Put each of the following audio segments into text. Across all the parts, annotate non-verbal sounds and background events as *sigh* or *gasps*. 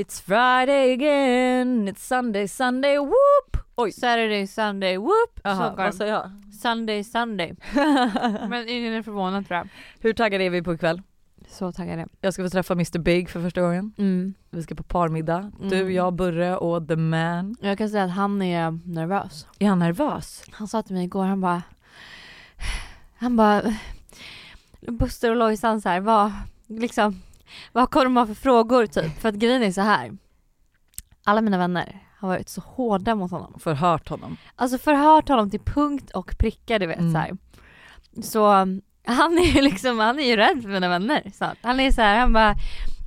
It's Friday again, it's Sunday, Sunday, whoop! Oj. Saturday, Sunday, whoop! Aha, vad sa jag? Sunday, Sunday. *laughs* Men ingen är förvånad tror jag. Hur taggade är vi på ikväll? Så taggad Jag ska få träffa Mr Big för första gången. mm. Vi ska på parmiddag. Du, Mm. jag, Burre och the man. Jag kan säga att han är nervös. Är han nervös? Han sa till mig igår, han bara Han bara Buster och Lojsan så här, vad liksom Vad kommer de ha för frågor typ? För att grejen är så här. Alla mina vänner har varit så hårda mot honom. Förhört honom. Alltså förhört honom till punkt och pricka du vet Mm. så här. Så han är ju liksom, han är ju rädd för mina vänner. Så att han är så här, han bara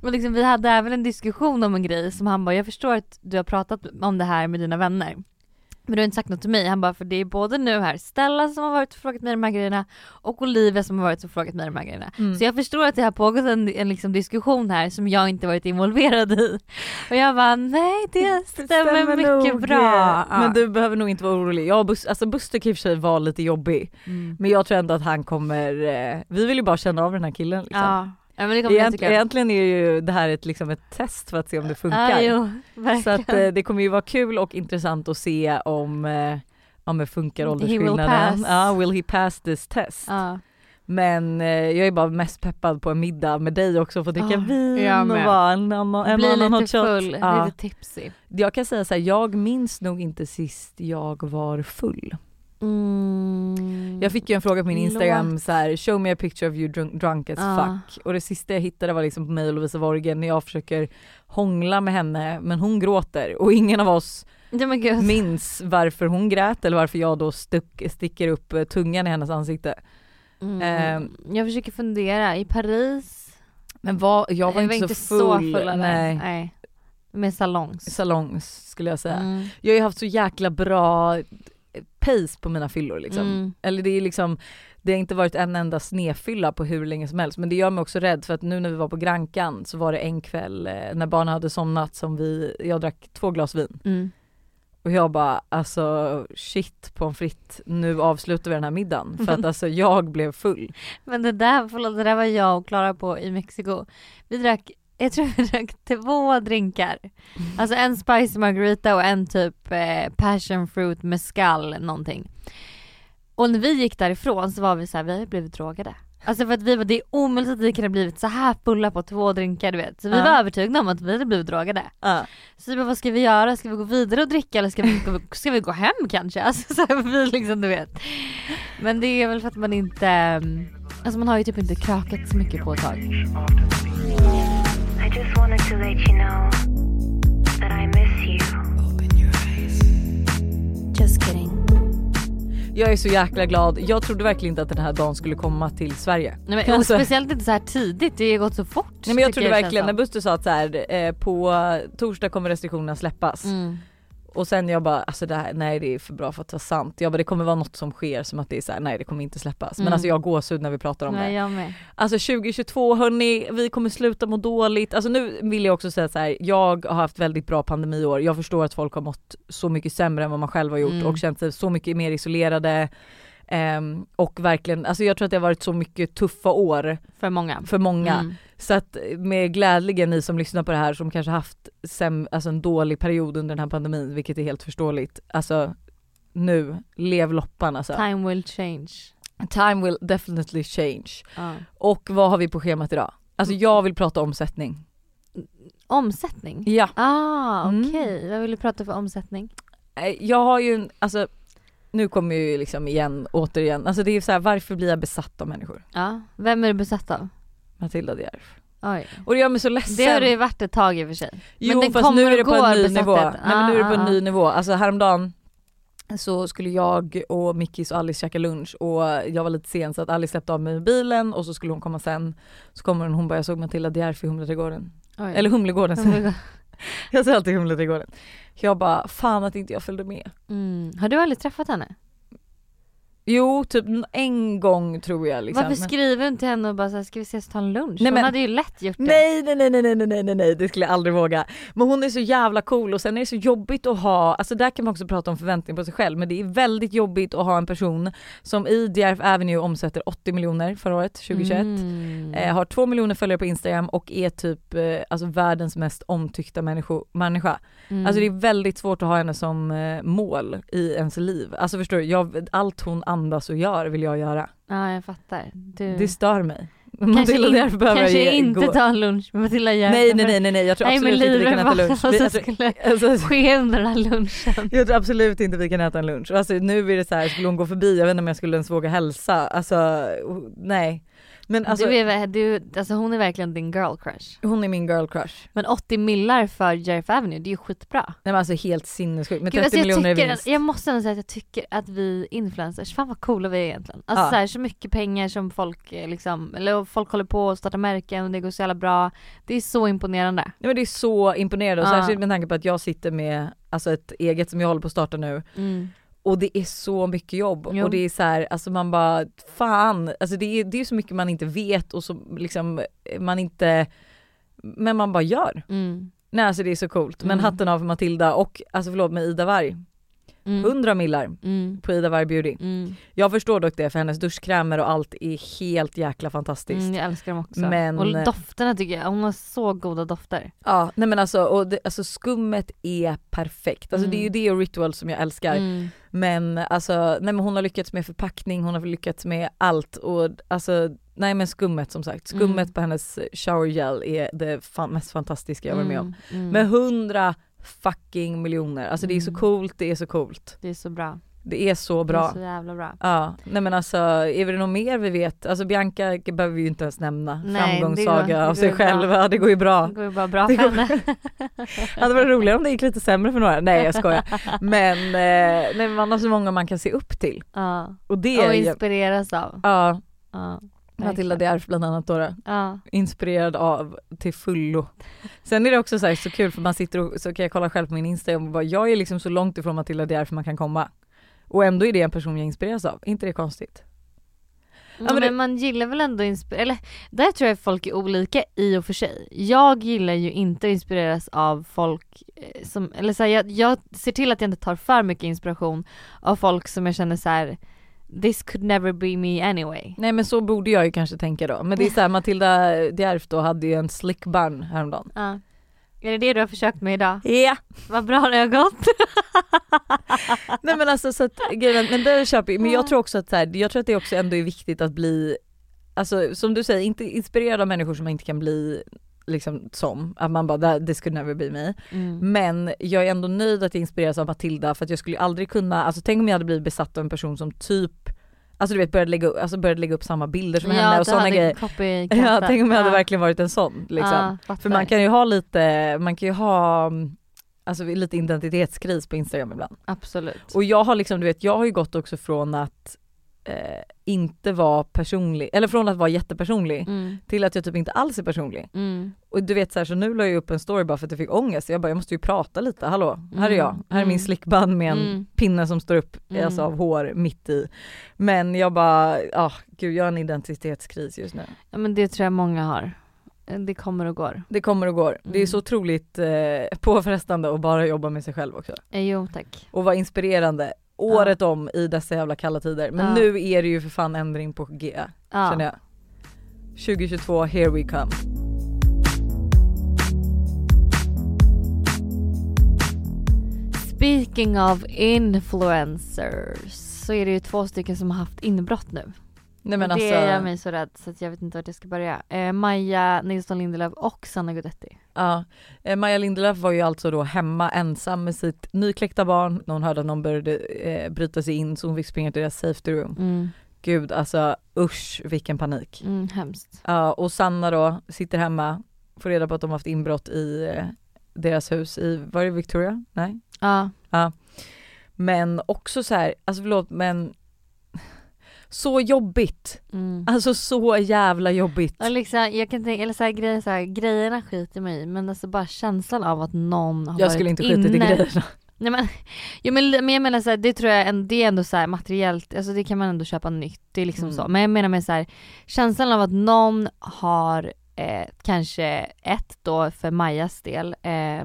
och liksom, vi hade även en diskussion om en grej som han bara, jag förstår att du har pratat om det här med dina vänner. Men du har inte sagt något till mig. Han bara, för det är både nu här Stella som har varit och frågat mig de här grejerna och Olivia som har varit och frågat mig de här grejerna. Mm. Så jag förstår att det har pågått en, en liksom diskussion här som jag inte varit involverad i. Och jag bara, nej det stämmer, mycket nog. bra. Ja. Men du behöver nog inte vara orolig. Jag Bus- alltså Buster kan i och för sig vara lite jobbig. Mm. Men jag tror ändå att han kommer, eh, vi vill ju bara känna av den här killen liksom. Ja. Ja, Egent, egentligen är ju det här ett, liksom ett test för att se om det funkar. Ja, jo, Så att eh, det kommer ju vara kul och intressant att se om, eh, om det funkar He will åldersskillnaden. Ja, will he pass this test? ja. Men eh, jag är bara mest peppad på en middag med dig också, få dricka Ja, vin och vara en annan, en Bli annan lite full, Ja. lite tipsy. Jag kan säga så här, jag minns nog inte sist jag var full. Mm. Jag fick ju en fråga på min Låt. Instagram så här: show me a picture of you drunk, drunk as Ja. fuck. Och det sista jag hittade var liksom på mig och Lovisa Worgen när jag försöker hångla med henne men hon gråter och ingen av oss gud. minns varför hon grät eller varför jag då stuck, sticker upp eh, tungan i hennes ansikte. Mm. Ehm. jag försöker fundera, i Paris? Men vad, jag var inte, så full. eller? nej. nej. Med salongs. Salongs skulle jag säga. Mm. Jag har ju haft så jäkla bra pace på mina fyllor liksom. Mm. Eller det är liksom, det har inte varit en enda snefylla på hur länge som helst men det gör mig också rädd för att nu när vi var på Grankan så var det en kväll eh, när barnen hade somnat som vi, jag drack två glas vin Mm. och jag bara alltså shit pommes frites nu avslutar vi den här middagen för att *laughs* alltså jag blev full. Men det där, förlåt, det där var jag och Klara på i Mexiko. Vi drack, jag tror vi drack två drinkar. Alltså en spicy margarita och en typ eh, passion fruit mescal någonting. Och när vi gick därifrån så var vi så här, vi har blivit drogade. Alltså för att vi var, det är omöjligt att vi kunde blivit så här fulla på två drinkar du vet. Så vi Ja. var övertygade om att vi hade blivit drogade. Ja. Så vi bara, vad ska vi göra? Ska vi gå vidare och dricka eller ska vi, ska *laughs* vi, ska vi gå hem kanske? Alltså så här, vi liksom du vet. Men det är väl för att man inte, mm, alltså man har ju typ inte krökat så mycket på ett tag. Jag är så jäkla glad, jag trodde verkligen inte att den här dagen skulle komma till Sverige. Nej, men, Alltså- speciellt inte så här tidigt, det har gått så fort. Nej men jag trodde det verkligen när Buster sa att så här, eh, på torsdag kommer restriktionerna släppas. Mm. Och sen jag bara alltså det här, nej det är för bra för att vara sant. Jag bara det kommer vara något som sker som att det är så här, nej det kommer inte släppas. Men Mm. alltså jag gåshud när vi pratar om Nej, det. jag med. Alltså 2022 hörni, vi kommer sluta må dåligt. Alltså nu vill jag också säga så här, jag har haft väldigt bra pandemiår. Jag förstår att folk har mått så mycket sämre än vad man själv har gjort Mm. och känt sig så mycket mer isolerade. Ehm, och verkligen, alltså jag tror att det har varit så mycket tuffa år För många. för många. Mm. Så att med glädligen ni som lyssnar på det här som kanske haft sem, alltså en dålig period under den här pandemin, vilket är helt förståeligt. Alltså nu, lev loppan alltså. Time will change. Time will definitely change. Ja. Och vad har vi på schemat idag? Alltså jag vill prata omsättning. Omsättning? Ja. Ah Mm. okej, vad vill du prata för omsättning? Eh, Jag har ju, en- alltså nu kommer jag ju liksom igen, återigen, alltså det är ju så här, varför blir jag besatt av människor? Ja, vem är du besatt av? Matilda De Järf. Oj. Och det gör mig så ledsen. Det har det ju varit ett tag i och för sig. Jo den fast nu är det på en ny nivå. Nej men nu är det på en Ah, ny ah. nivå. Alltså häromdagen så skulle jag och Mickis och Alice käka lunch och jag var lite sen så att Alice släppte av mig bilen och så skulle hon komma sen. Så kommer hon, hon bara jag såg Matilda De Järf i Humleträdgården. Oj. Eller Humlegården säger. *laughs* Jag säger alltid Humleträdgården. Jag bara fan att inte jag följde med. Mm. Har du aldrig träffat henne? Jo, typ en gång tror jag liksom. Varför skriver du inte till henne och bara så här, ska vi ses och ta en lunch? Nej, Hon men- hade ju lätt gjort det. Nej nej nej nej nej nej nej nej det skulle jag aldrig våga. Men hon är så jävla cool och sen är det så jobbigt att ha, alltså där kan man också prata om förväntning på sig själv men det är väldigt jobbigt att ha en person som i Djerf Avenue omsätter 80 miljoner förra året, 2021. Mm. Eh, har två miljoner följare på Instagram och är typ eh, alltså världens mest omtyckta människo, människa. Mm. Alltså det är väldigt svårt att ha henne som eh, mål i ens liv. Alltså förstår du, jag, allt hon andas och gör vill jag göra. Ja jag fattar. Du... Det stör mig. kanske in, kanske inte gå. ta en lunch med Matilda Djerf. Nej nej nej nej jag tror Nej absolut inte vi kan äta lunch. vad som alltså- skulle Alltså, *laughs* ske under den här lunchen. jag tror absolut inte vi kan äta en lunch. Alltså nu är det så här, skulle hon gå förbi, jag vet inte om jag skulle ens våga hälsa. Alltså oh, nej. Men alltså du är, du, alltså hon är verkligen din girl crush. hon är min girl crush. Men 80 millar för Jerf Avenue, det är ju skitbra. Nej men alltså helt sinnessjukt. Med 30 Gud, alltså jag, miljoner i vinst. jag måste ändå säga att jag tycker att vi influencers, fan vad coola vi är egentligen. Alltså Ja. så, här, så mycket pengar som folk eh, liksom, eller folk håller på att starta märken och det går så jävla bra. Det är så imponerande. Nej men det är så imponerande och Ja. särskilt med tanke på att jag sitter med alltså ett eget som jag håller på att starta nu och det är så mycket jobb Jo. och det är så här, alltså man bara fan, alltså det är, det är så mycket man inte vet och så liksom man inte, men man bara gör. Mm. Nej alltså det är så coolt. Men Mm. hatten av för Matilda och alltså förlåt med Ida Varg. Mm. 100 millar Mm. på Ida Varg Beauty. Mm. Jag förstår dock det för hennes duschkrämer och allt är helt jäkla fantastiskt. Mm, jag älskar dem också. Men- Och dofterna tycker jag, hon har så goda dofter. Ja nej men alltså, och det, alltså skummet är perfekt. Alltså det är ju Mm. det och ritual som jag älskar. Mm. Men alltså nej men hon har lyckats med förpackning, hon har lyckats med allt och alltså nej men skummet som sagt. Skummet Mm. på hennes shower gel är det fan, mest fantastiska jag varit med om. Mm. Mm. Med 100 fucking miljoner, alltså det är så Mm. coolt, det är så coolt. Det är så bra. Det är så Det är bra. så jävla bra. Ja, nej men alltså är det något mer vi vet? Alltså Bianca behöver vi ju inte ens nämna. Nej, Framgångssaga går- av sig bra. själv, ja det går ju bra. Det går ju bara bra Det för henne. Det *laughs* hade varit roligare om det gick lite sämre för några. Nej jag skojar. Men, eh, nej, men man har så många man kan se upp till. Ja. Och det Och inspireras av. ja, Ja. Matilda. Dierf bland annat då. Ja. Inspirerad av till fullo. Sen är det också så, här, så kul för man sitter och så kan jag kolla själv på min Instagram och bara jag är liksom så långt ifrån Matilda Dierf man kan komma. Och ändå är det en person jag inspireras av, inte det konstigt? Ja, men men det- man gillar väl ändå inspir- eller där tror jag folk är olika i och för sig. Jag gillar ju inte att inspireras av folk eh, som, eller så här, jag, jag ser till att jag inte tar för mycket inspiration av folk som jag känner så här. This could never be me anyway. Nej men så borde jag ju kanske tänka då. Men det är så här, Matilda Dierf då hade ju en slick bun häromdagen. Ja. Är det det du har försökt med idag? Ja! Vad bra det har gått. *laughs* Nej men alltså så att, grejen, men det köper jag, men jag tror också att så här, jag tror att det också ändå är viktigt att bli, alltså som du säger, inte inspirerad av människor som man inte kan bli liksom som, att man bara "That- this could never be me. Mm. Men jag är ändå nöjd att jag inspireras av Matilda för att jag skulle aldrig kunna, alltså tänk om jag hade blivit besatt av en person som typ Alltså du vet började lägga, alltså började lägga upp samma bilder som henne och sådana grejer. *laughs* Ja, tänk om jag hade Ja. verkligen varit en sån liksom. Ja, För man kan ju ha lite, man kan ju ha Alltså lite identitetskris på Instagram ibland. Absolut. Och jag har liksom, du vet, jag har ju gått också från att eh, inte vara personlig, eller från att vara jättepersonlig Mm. till att jag typ inte alls är personlig. Mm. Och du vet så här, så nu la jag upp en story bara för att jag fick ångest. Jag bara, jag måste ju prata lite, hallå, här är jag, Mm, här är min mm. slickband med en Mm. pinne som står upp Mm. alltså, av hår mitt i. Men jag bara, ah, gud jag har en identitetskris just nu. Ja men det tror jag många har. Det kommer och går. Det kommer och går. Det är Mm. så otroligt eh, påfrestande att bara jobba med sig själv också. Eh, jo tack. Och vara inspirerande året om i dessa jävla kalla tider. Men Ja. nu är det ju för fan ändring på G Ja. känner jag. 2022, here we come. Speaking of influencers så är det ju två stycken som har haft inbrott nu. Nej men Och det alltså, gör mig så rädd så jag vet inte vart jag ska börja. Eh, Maja Nilsson Lindelöf och Sanna Guidetti. ja. Eh, Maja Lindelöf var ju alltså då hemma ensam med sitt nykläckta barn när hon hörde att någon började eh, bryta sig in så hon fick springa till deras safety room. Mm. Gud alltså usch vilken panik. Mm, hemskt. Ja och Sanna då sitter hemma, får reda på att de haft inbrott i eh, deras hus i, var det Victoria? Nej? Ja. Men också så här, alltså förlåt men så jobbigt. Mm. Alltså så jävla jobbigt. Och liksom, jag kan tänka, eller så här, grejer, så här, grejerna skiter mig men alltså bara känslan av att någon har Jag skulle inte skitit i grejerna. Nej men, jo, men, men jag menar så här, det tror jag en, det är ändå så här materiellt, alltså det kan man ändå köpa nytt. Det är liksom Mm. så. Men jag menar med så här, känslan av att någon har eh, kanske ett då för Majas del eh,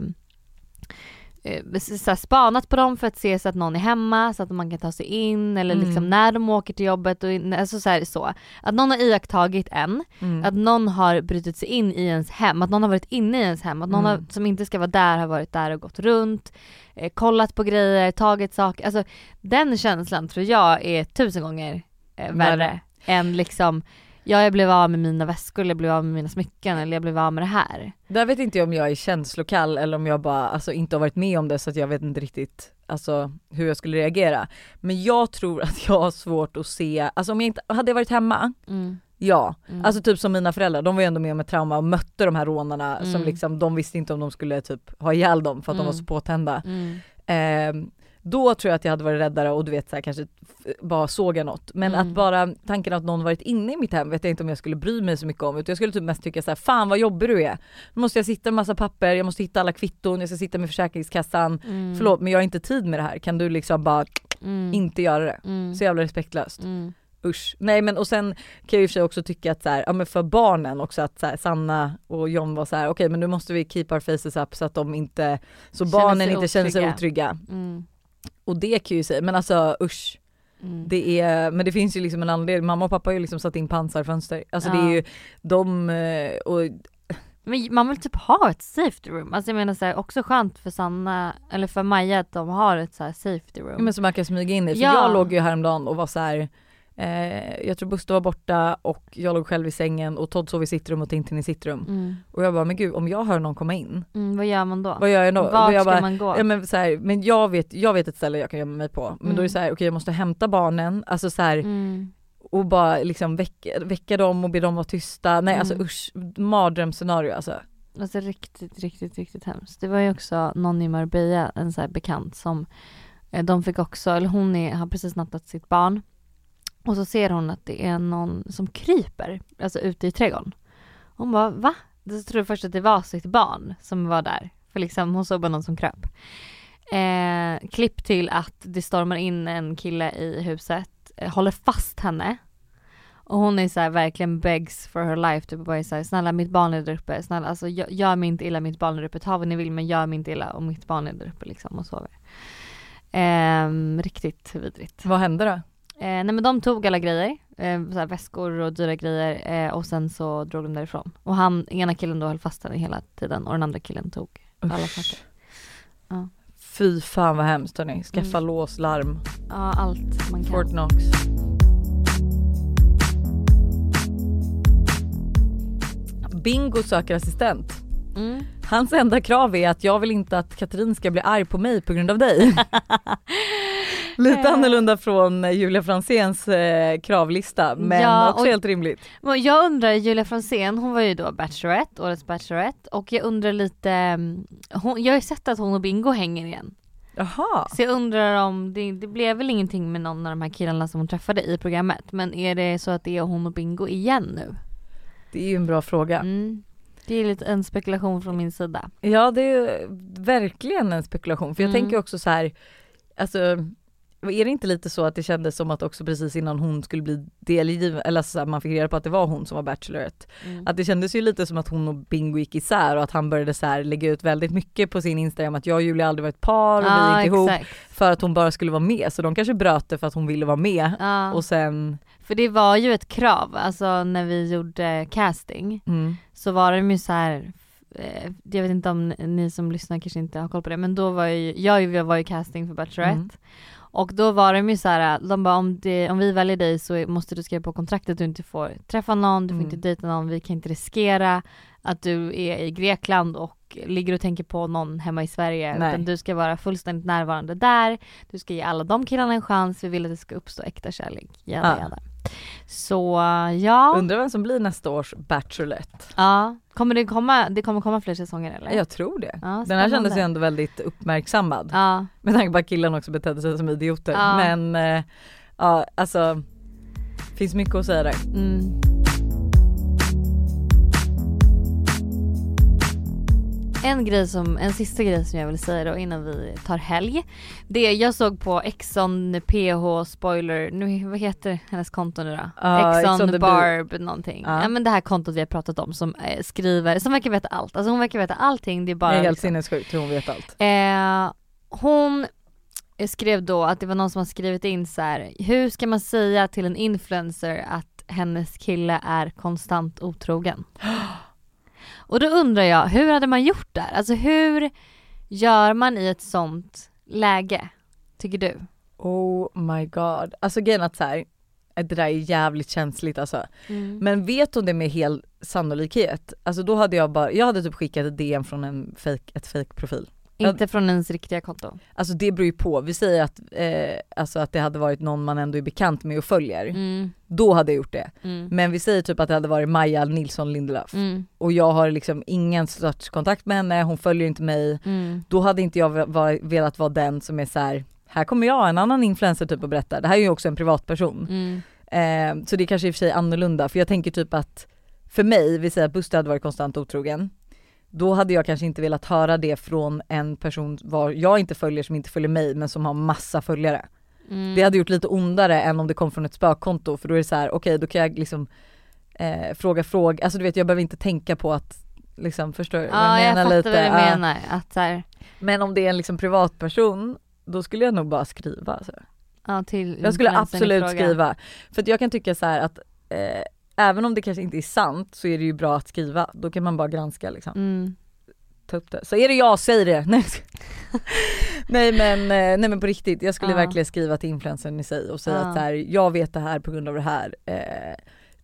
så här, spanat på dem för att se så att någon är hemma så att man kan ta sig in eller Mm. liksom när de åker till jobbet och in, alltså så, här, så. Att någon har iakttagit en, Mm. att någon har brutit sig in i ens hem, att någon har varit inne i ens hem, att någon Mm. har, som inte ska vara där har varit där och gått runt, eh, kollat på grejer, tagit saker. Alltså den känslan tror jag är tusen gånger eh, värre Värre. än liksom Ja jag blev av med mina väskor, eller jag blev av med mina smycken eller jag blev av med det här. Där vet inte jag om jag är känslokall eller om jag bara alltså, inte har varit med om det så att jag vet inte riktigt alltså, hur jag skulle reagera. Men jag tror att jag har svårt att se, alltså om jag inte, hade jag varit hemma, ja. Mm. Alltså typ som mina föräldrar, de var ju ändå med om ett trauma och mötte de här rånarna som Mm. liksom, de visste inte om de skulle typ ha ihjäl dem för att de var Mm. så påtända. Mm. Då tror jag att jag hade varit räddare och du vet så här, kanske bara såga något. Men Mm. att bara tanken att någon varit inne i mitt hem vet jag inte om jag skulle bry mig så mycket om. Utan jag skulle typ mest tycka så här: fan vad jobbig du är. Nu måste jag sitta med massa papper, jag måste hitta alla kvitton, jag ska sitta med försäkringskassan. Mm. Förlåt men jag har inte tid med det här, kan du liksom bara Mm. inte göra det? Mm. Så jävla respektlöst. Mm. Usch. Nej men och sen kan jag i och för sig också tycka att så här, ja men för barnen också att så här, Sanna och John var så här: okej men nu måste vi keep our faces up så att de inte, så Känner barnen inte känner sig otrygga. Mm. Och det kan ju säga, men alltså usch. Mm. Det är, men det finns ju liksom en anledning, mamma och pappa har ju liksom satt in pansarfönster. Alltså det Ja. är ju de, eh, och Men man vill typ ha ett safety room. Alltså jag menar så här, också skönt för Sanna, eller för Maja att de har ett så här safety room. men som man kan smyga in i. För Ja. jag låg ju häromdagen och var så här. Eh, jag tror Buster var borta och jag låg själv i sängen och Todd sov i sitt rum och Tintin i sitt rum. mm. Och jag bara, men gud om jag hör någon komma in, Mm, vad gör man då? vad gör jag då? Vart jag ska bara, man gå? Ja men så här, men jag vet, jag vet ett ställe jag kan gömma mig på. Men då är Mm. det så här, okej jag måste hämta barnen, alltså så här, Mm. och bara liksom väcka, väcka dem och be dem vara tysta. Nej alltså Mm. usch, mardrömsscenario alltså. Alltså riktigt, riktigt, riktigt hemskt. Det var ju också någon i Marbella, en så här bekant som eh, de fick också, eller hon är, har precis nattat sitt barn och så ser hon att det är någon som kryper, alltså ute i trädgården. Hon bara va? Så tror först att det var sitt barn som var där, för liksom hon såg bara någon som kröp. Eh, klipp till att det stormar in en kille i huset, eh, håller fast henne och hon är så här, verkligen begs for her life, typ bara är så här, snälla mitt barn är där uppe, snälla alltså gör, gör mig inte illa, mitt barn är där uppe, ta vad ni vill men gör mig inte illa och mitt barn är där uppe liksom och sover. Eh, riktigt vidrigt. Vad hände då? Eh, nej men de tog alla grejer, eh, så här väskor och dyra grejer eh, och sen så drog de därifrån. Och han, ena killen då höll fast henne hela tiden och den andra killen tog alla Usch. saker. Ja. Fy fan vad hemskt hörni. Skaffa Mm. lås, larm, Ja allt man kan. Fort Knox. Bingo söker assistent. Mm. Hans enda krav är att jag vill inte att Katrin ska bli arg på mig på grund av dig. *laughs* *laughs* Lite Eh. annorlunda från Julia Franzéns eh, kravlista men Ja, också och- helt rimligt. Jag undrar, Julia Franzén, hon var ju då Bachelorette, årets Bachelorette och jag undrar lite, mm, hon, jag har ju sett att hon och Bingo hänger igen. Jaha. Så jag undrar om, det, det blev väl ingenting med någon av de här killarna som hon träffade i programmet, men är det så att det är hon och Bingo igen nu? Det är ju en bra fråga. Mm. Det är lite en spekulation från min sida. Ja det är verkligen en spekulation för jag Mm. tänker också så här, alltså är det inte lite så att det kändes som att också precis innan hon skulle bli delgiven, eller alltså så här, man fick reda på att det var hon som var Bachelorette, Mm. att det kändes ju lite som att hon och Bingo gick isär och att han började så här lägga ut väldigt mycket på sin Instagram att jag och Julia aldrig var ett par och vi Ja, gick ihop exakt. för att hon bara skulle vara med så de kanske bröt det för att hon ville vara med Ja. och sen, För det var ju ett krav, alltså när vi gjorde casting mm, så var det ju så här jag vet inte om ni som lyssnar kanske inte har koll på det men då var ju, jag var ju casting för Bachelorette Mm. och då var de ju så här, de bara om, det, om vi väljer dig så måste du skriva på kontraktet att du inte får träffa någon, du får Mm. inte dejta någon, vi kan inte riskera att du är i Grekland och ligger och tänker på någon hemma i Sverige Nej. utan du ska vara fullständigt närvarande där, du ska ge alla de killarna en chans, vi vill att det ska uppstå äkta kärlek. Jada, Ja. jada. Så ja, undrar vem som blir nästa års Bachelorette? ja. Kommer det komma, det kommer komma fler säsonger eller? Jag tror det. Ja, Den här kändes ju ändå väldigt uppmärksammad. Ja, Med tanke på att killarna också betedde sig som idioter. Ja. Men eh, ja alltså finns mycket att säga där. mm. En grej som, en sista grej som jag vill säga då innan vi tar helg. Det jag såg på Exxon PH spoiler, nu vad heter hennes konto nu då? Ja, Exxon, the Barb någonting. Ja. Ja. men det här kontot vi har pratat om som eh, skriver, som verkar veta allt. Alltså hon verkar veta allting, det är bara det är helt liksom, sinnessjukt hur hon vet allt. Eh, hon skrev då att det var någon som har skrivit in så här: hur ska man säga till en influencer att hennes kille är konstant otrogen? *gasps* *gasps* Och då undrar jag, hur hade man gjort där? Alltså hur gör man i ett sånt läge? Tycker du? Oh my god. Alltså grejen att så här, det där är jävligt känsligt alltså. Men vet hon det med hel sannolikhet? Alltså då hade jag bara, jag hade typ skickat ett DM från en fake, ett fake profil. Inte från ens riktiga konto? Alltså det beror ju på, vi säger att, eh, alltså att det hade varit någon man ändå är bekant med och följer. Mm, Då hade jag gjort det. mm, Men vi säger typ att det hade varit Maja Nilsson Lindelöf mm, och jag har liksom ingen sorts kontakt med henne, hon följer inte mig. mm. Då hade inte jag velat vara den som är så här. här kommer jag, en annan influencer typ och berättar. Det här är ju också en privatperson. Mm. Eh, så det är kanske i och för sig annorlunda för jag tänker typ att för mig, vi säger att Buster hade varit konstant otrogen. Då hade jag kanske inte velat höra det från en person var jag inte följer som inte följer mig men som har massa följare. Mm. Det hade gjort lite ondare än om det kom från ett spökkonto för då är det så här: okej då kan jag liksom eh, fråga fråga, alltså du vet jag behöver inte tänka på att liksom förstår du Ja jag fattar vad du Ja. menar. Att så här, Men om det är en liksom privatperson då skulle jag nog bara skriva alltså. ja, till Jag skulle absolut skriva. För att jag kan tycka så här att eh, även om det kanske inte är sant så är det ju bra att skriva. Då kan man bara granska liksom. Mm. Ta upp det. Så är det jag, säg det! *laughs* Nej, nej men, eh, nej men på riktigt, jag skulle Ja. verkligen skriva till influencern i sig och säga Ja. att här, jag vet det här på grund av det här. Eh,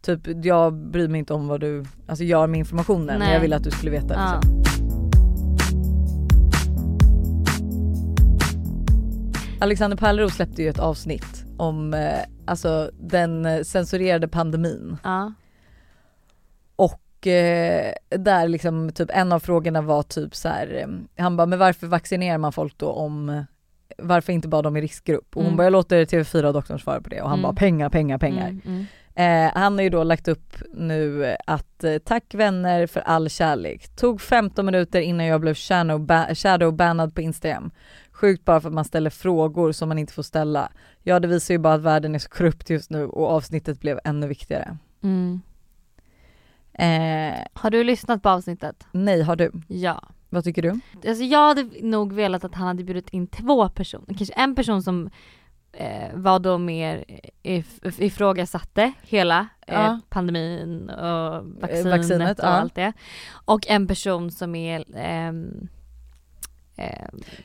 typ jag bryr mig inte om vad du alltså, gör med informationen men Nej. jag vill att du skulle veta. Ja. Liksom. Alexander Pärleros släppte ju ett avsnitt om eh, alltså den eh, censurerade pandemin Ja. och eh, där liksom typ en av frågorna var typ så här, eh, han bara men varför vaccinerar man folk då om eh, varför inte bara de i riskgrupp? Och hon Mm. bara jag låter TV4 doktorn svara på det och han Mm. bara pengar, pengar, pengar. Mm, mm. Eh, han har ju då lagt upp nu att tack vänner för all kärlek. Tog 15 minuter innan jag blev shadow, ba- shadow bannad på Instagram. Sjukt bara för att man ställer frågor som man inte får ställa. Ja det visar ju bara att världen är så korrupt just nu och avsnittet blev ännu viktigare. Mm. Eh, Har du lyssnat på avsnittet? nej har du? Ja. Vad tycker du? Alltså jag hade nog velat att han hade bjudit in två personer. Kanske en person som eh, var då mer if- ifrågasatte hela eh, Ja. pandemin och vaccinet, vaccinet, och ja. allt det. Och en person som är ehm,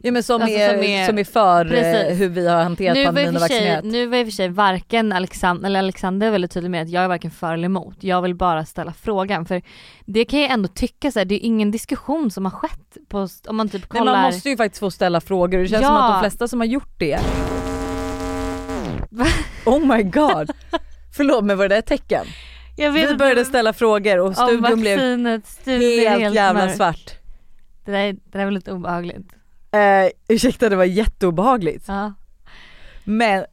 Ja men som, Alltså, är, som är- som är för eh, Precis. hur vi har hanterat nu, pandemin och vaccinerat. nu var i och för sig varken Alexander, eller Alexander är väldigt tydlig med att jag är varken för eller emot. Jag vill bara ställa frågan för det kan jag ändå tycka så här, det är ingen diskussion som har skett på, om man typ kollar. man måste ju faktiskt få ställa frågor det känns Ja. som att de flesta som har gjort det Oh my god! *laughs* Förlåt men var det där ett tecken? Vi började ställa frågor och studion blev är helt, jävla svart. Det där, det där var lite obehagligt. Eh, ursäkta det var jätteobehagligt. Ja. Men,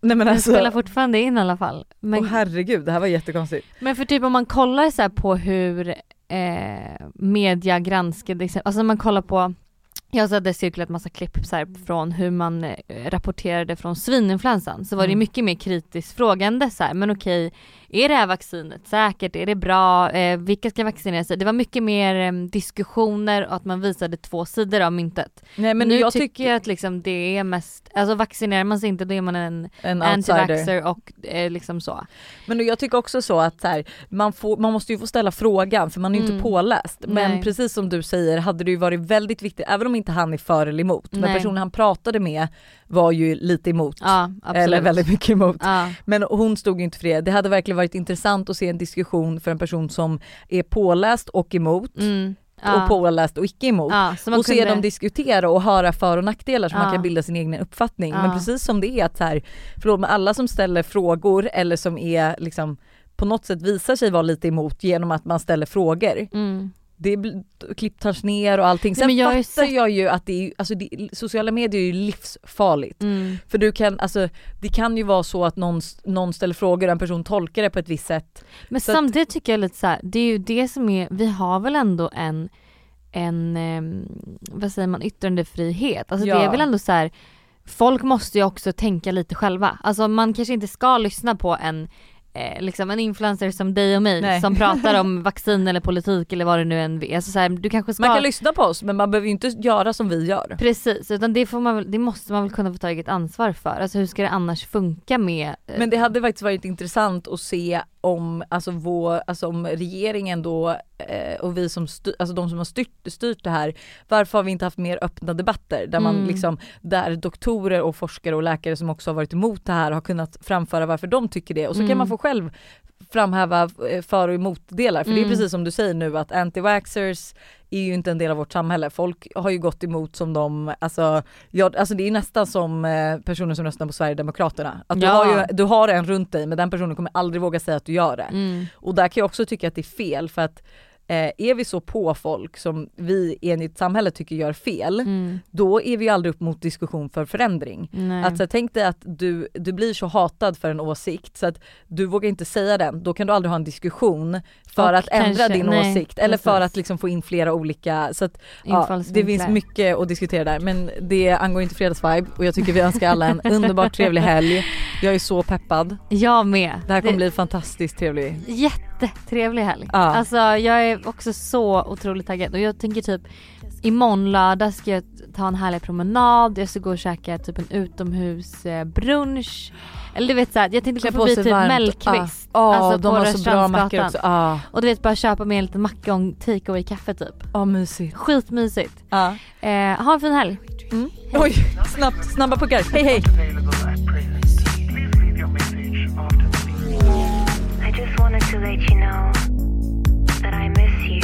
nej men alltså, spelar fortfarande in i alla fall. Men, åh herregud det här var jättekonstigt. men för typ om man kollar så på hur eh, media granskade, alltså man kollar på jag sett det cirkulerat massa klipp så från hur man eh, rapporterade från svininfluensan så var det Mm. mycket mer kritiskt frågande så här, men okej, är det här vaccinet säkert, är det bra, eh, vilka ska vaccinera sig? Det var mycket mer eh, diskussioner och att man visade två sidor av myntet. Nej men nu jag tycker jag att liksom det är mest, alltså vaccinerar man sig inte då är man en en anti-vaxxer och eh, liksom så. Men jag tycker också så att så här, man, får, man måste ju få ställa frågan för man är ju Mm. inte påläst. Men Nej. precis som du säger hade det ju varit väldigt viktigt, även om inte han är för eller emot, men Nej. personen han pratade med var ju lite emot. Ja. Eller väldigt mycket emot. Ja. Men hon stod ju inte för det. Det hade verkligen varit intressant att se en diskussion för en person som är påläst och emot Mm. Ja. och påläst och icke emot. ja, man och se kunde- dem diskutera och höra för och nackdelar så man Ja. kan bilda sin egen uppfattning. Men precis som det är att så här, förlåt men alla som ställer frågor eller som är liksom på något sätt visar sig vara lite emot genom att man ställer frågor. Mm. Det blir, klipp tas ner och allting. Nej, Sen men jag fattar jag ju att det är, alltså det, sociala medier är ju livsfarligt. Mm. För du kan, alltså det kan ju vara så att någon, någon ställer frågor och en person tolkar det på ett visst sätt. Men Så att- samtidigt tycker jag lite så här, det är ju det som är, vi har väl ändå en en, eh, vad säger man, yttrandefrihet. Alltså det Ja. är väl ändå så här. folk måste ju också tänka lite själva. Alltså man kanske inte ska lyssna på en eh, liksom en influencer som dig och mig Nej. som pratar om *laughs* vaccin eller politik eller vad det nu än är. Alltså så här, du kanske ska Man kan lyssna på oss men man behöver ju inte göra som vi gör. Precis, utan det, får man väl, det måste man väl kunna få ta eget ansvar för. Alltså hur ska det annars funka med... eh, Men det hade faktiskt varit intressant att se om, alltså, vår, alltså om regeringen då eh, och vi som styr, alltså de som har styrt, styrt det här, varför har vi inte haft mer öppna debatter där man Mm. liksom, där doktorer och forskare och läkare som också har varit emot det här har kunnat framföra varför de tycker det och så kan Mm. man få själv framhäva eh, för och emotdelar för det är Mm. precis som du säger nu att anti-vaxxers är ju inte en del av vårt samhälle. Folk har ju gått emot som de, alltså, jag, alltså det är nästan som eh, personer som röstar på Sverigedemokraterna. Att du, Ja. har ju, du har en runt dig men den personen kommer aldrig våga säga att du gör det. Mm. Och där kan jag också tycka att det är fel för att eh, är vi så på folk som vi enligt samhället tycker gör fel, Mm. då är vi aldrig upp mot diskussion för förändring. Nej. Att så, här, tänk dig att du, du blir så hatad för en åsikt så att du vågar inte säga den, då kan du aldrig ha en diskussion för Och att ändra kanske- din nej, åsikt eller för att liksom få in flera olika, så att ja, det finns mycket att diskutera där men det angår inte fredagsvibe och jag tycker vi önskar alla en underbart trevlig helg. Jag är så peppad. Jag med. Det här kommer bli fantastiskt trevlig. Jättetrevlig helg. Ja. Alltså jag är också så otroligt taggad och jag tänker typ Imorgon lördag ska jag ta en härlig promenad, jag ska gå och käka typ en utomhusbrunch. Eller du vet såhär, jag tänkte Klä gå förbi typ varmt. Mellqvist. Ja, alltså de på har så bra mackor också. Ja, Och du vet bara köpa med en liten macka och take kaffe typ. ja mysigt. Skitmysigt. Ja. Eh, ha en fin helg. Mm. Oj, snabbt, snabba puckar. Hej hej! available at present. Please leave your message after the beep. I just wanted to let you know that I miss you.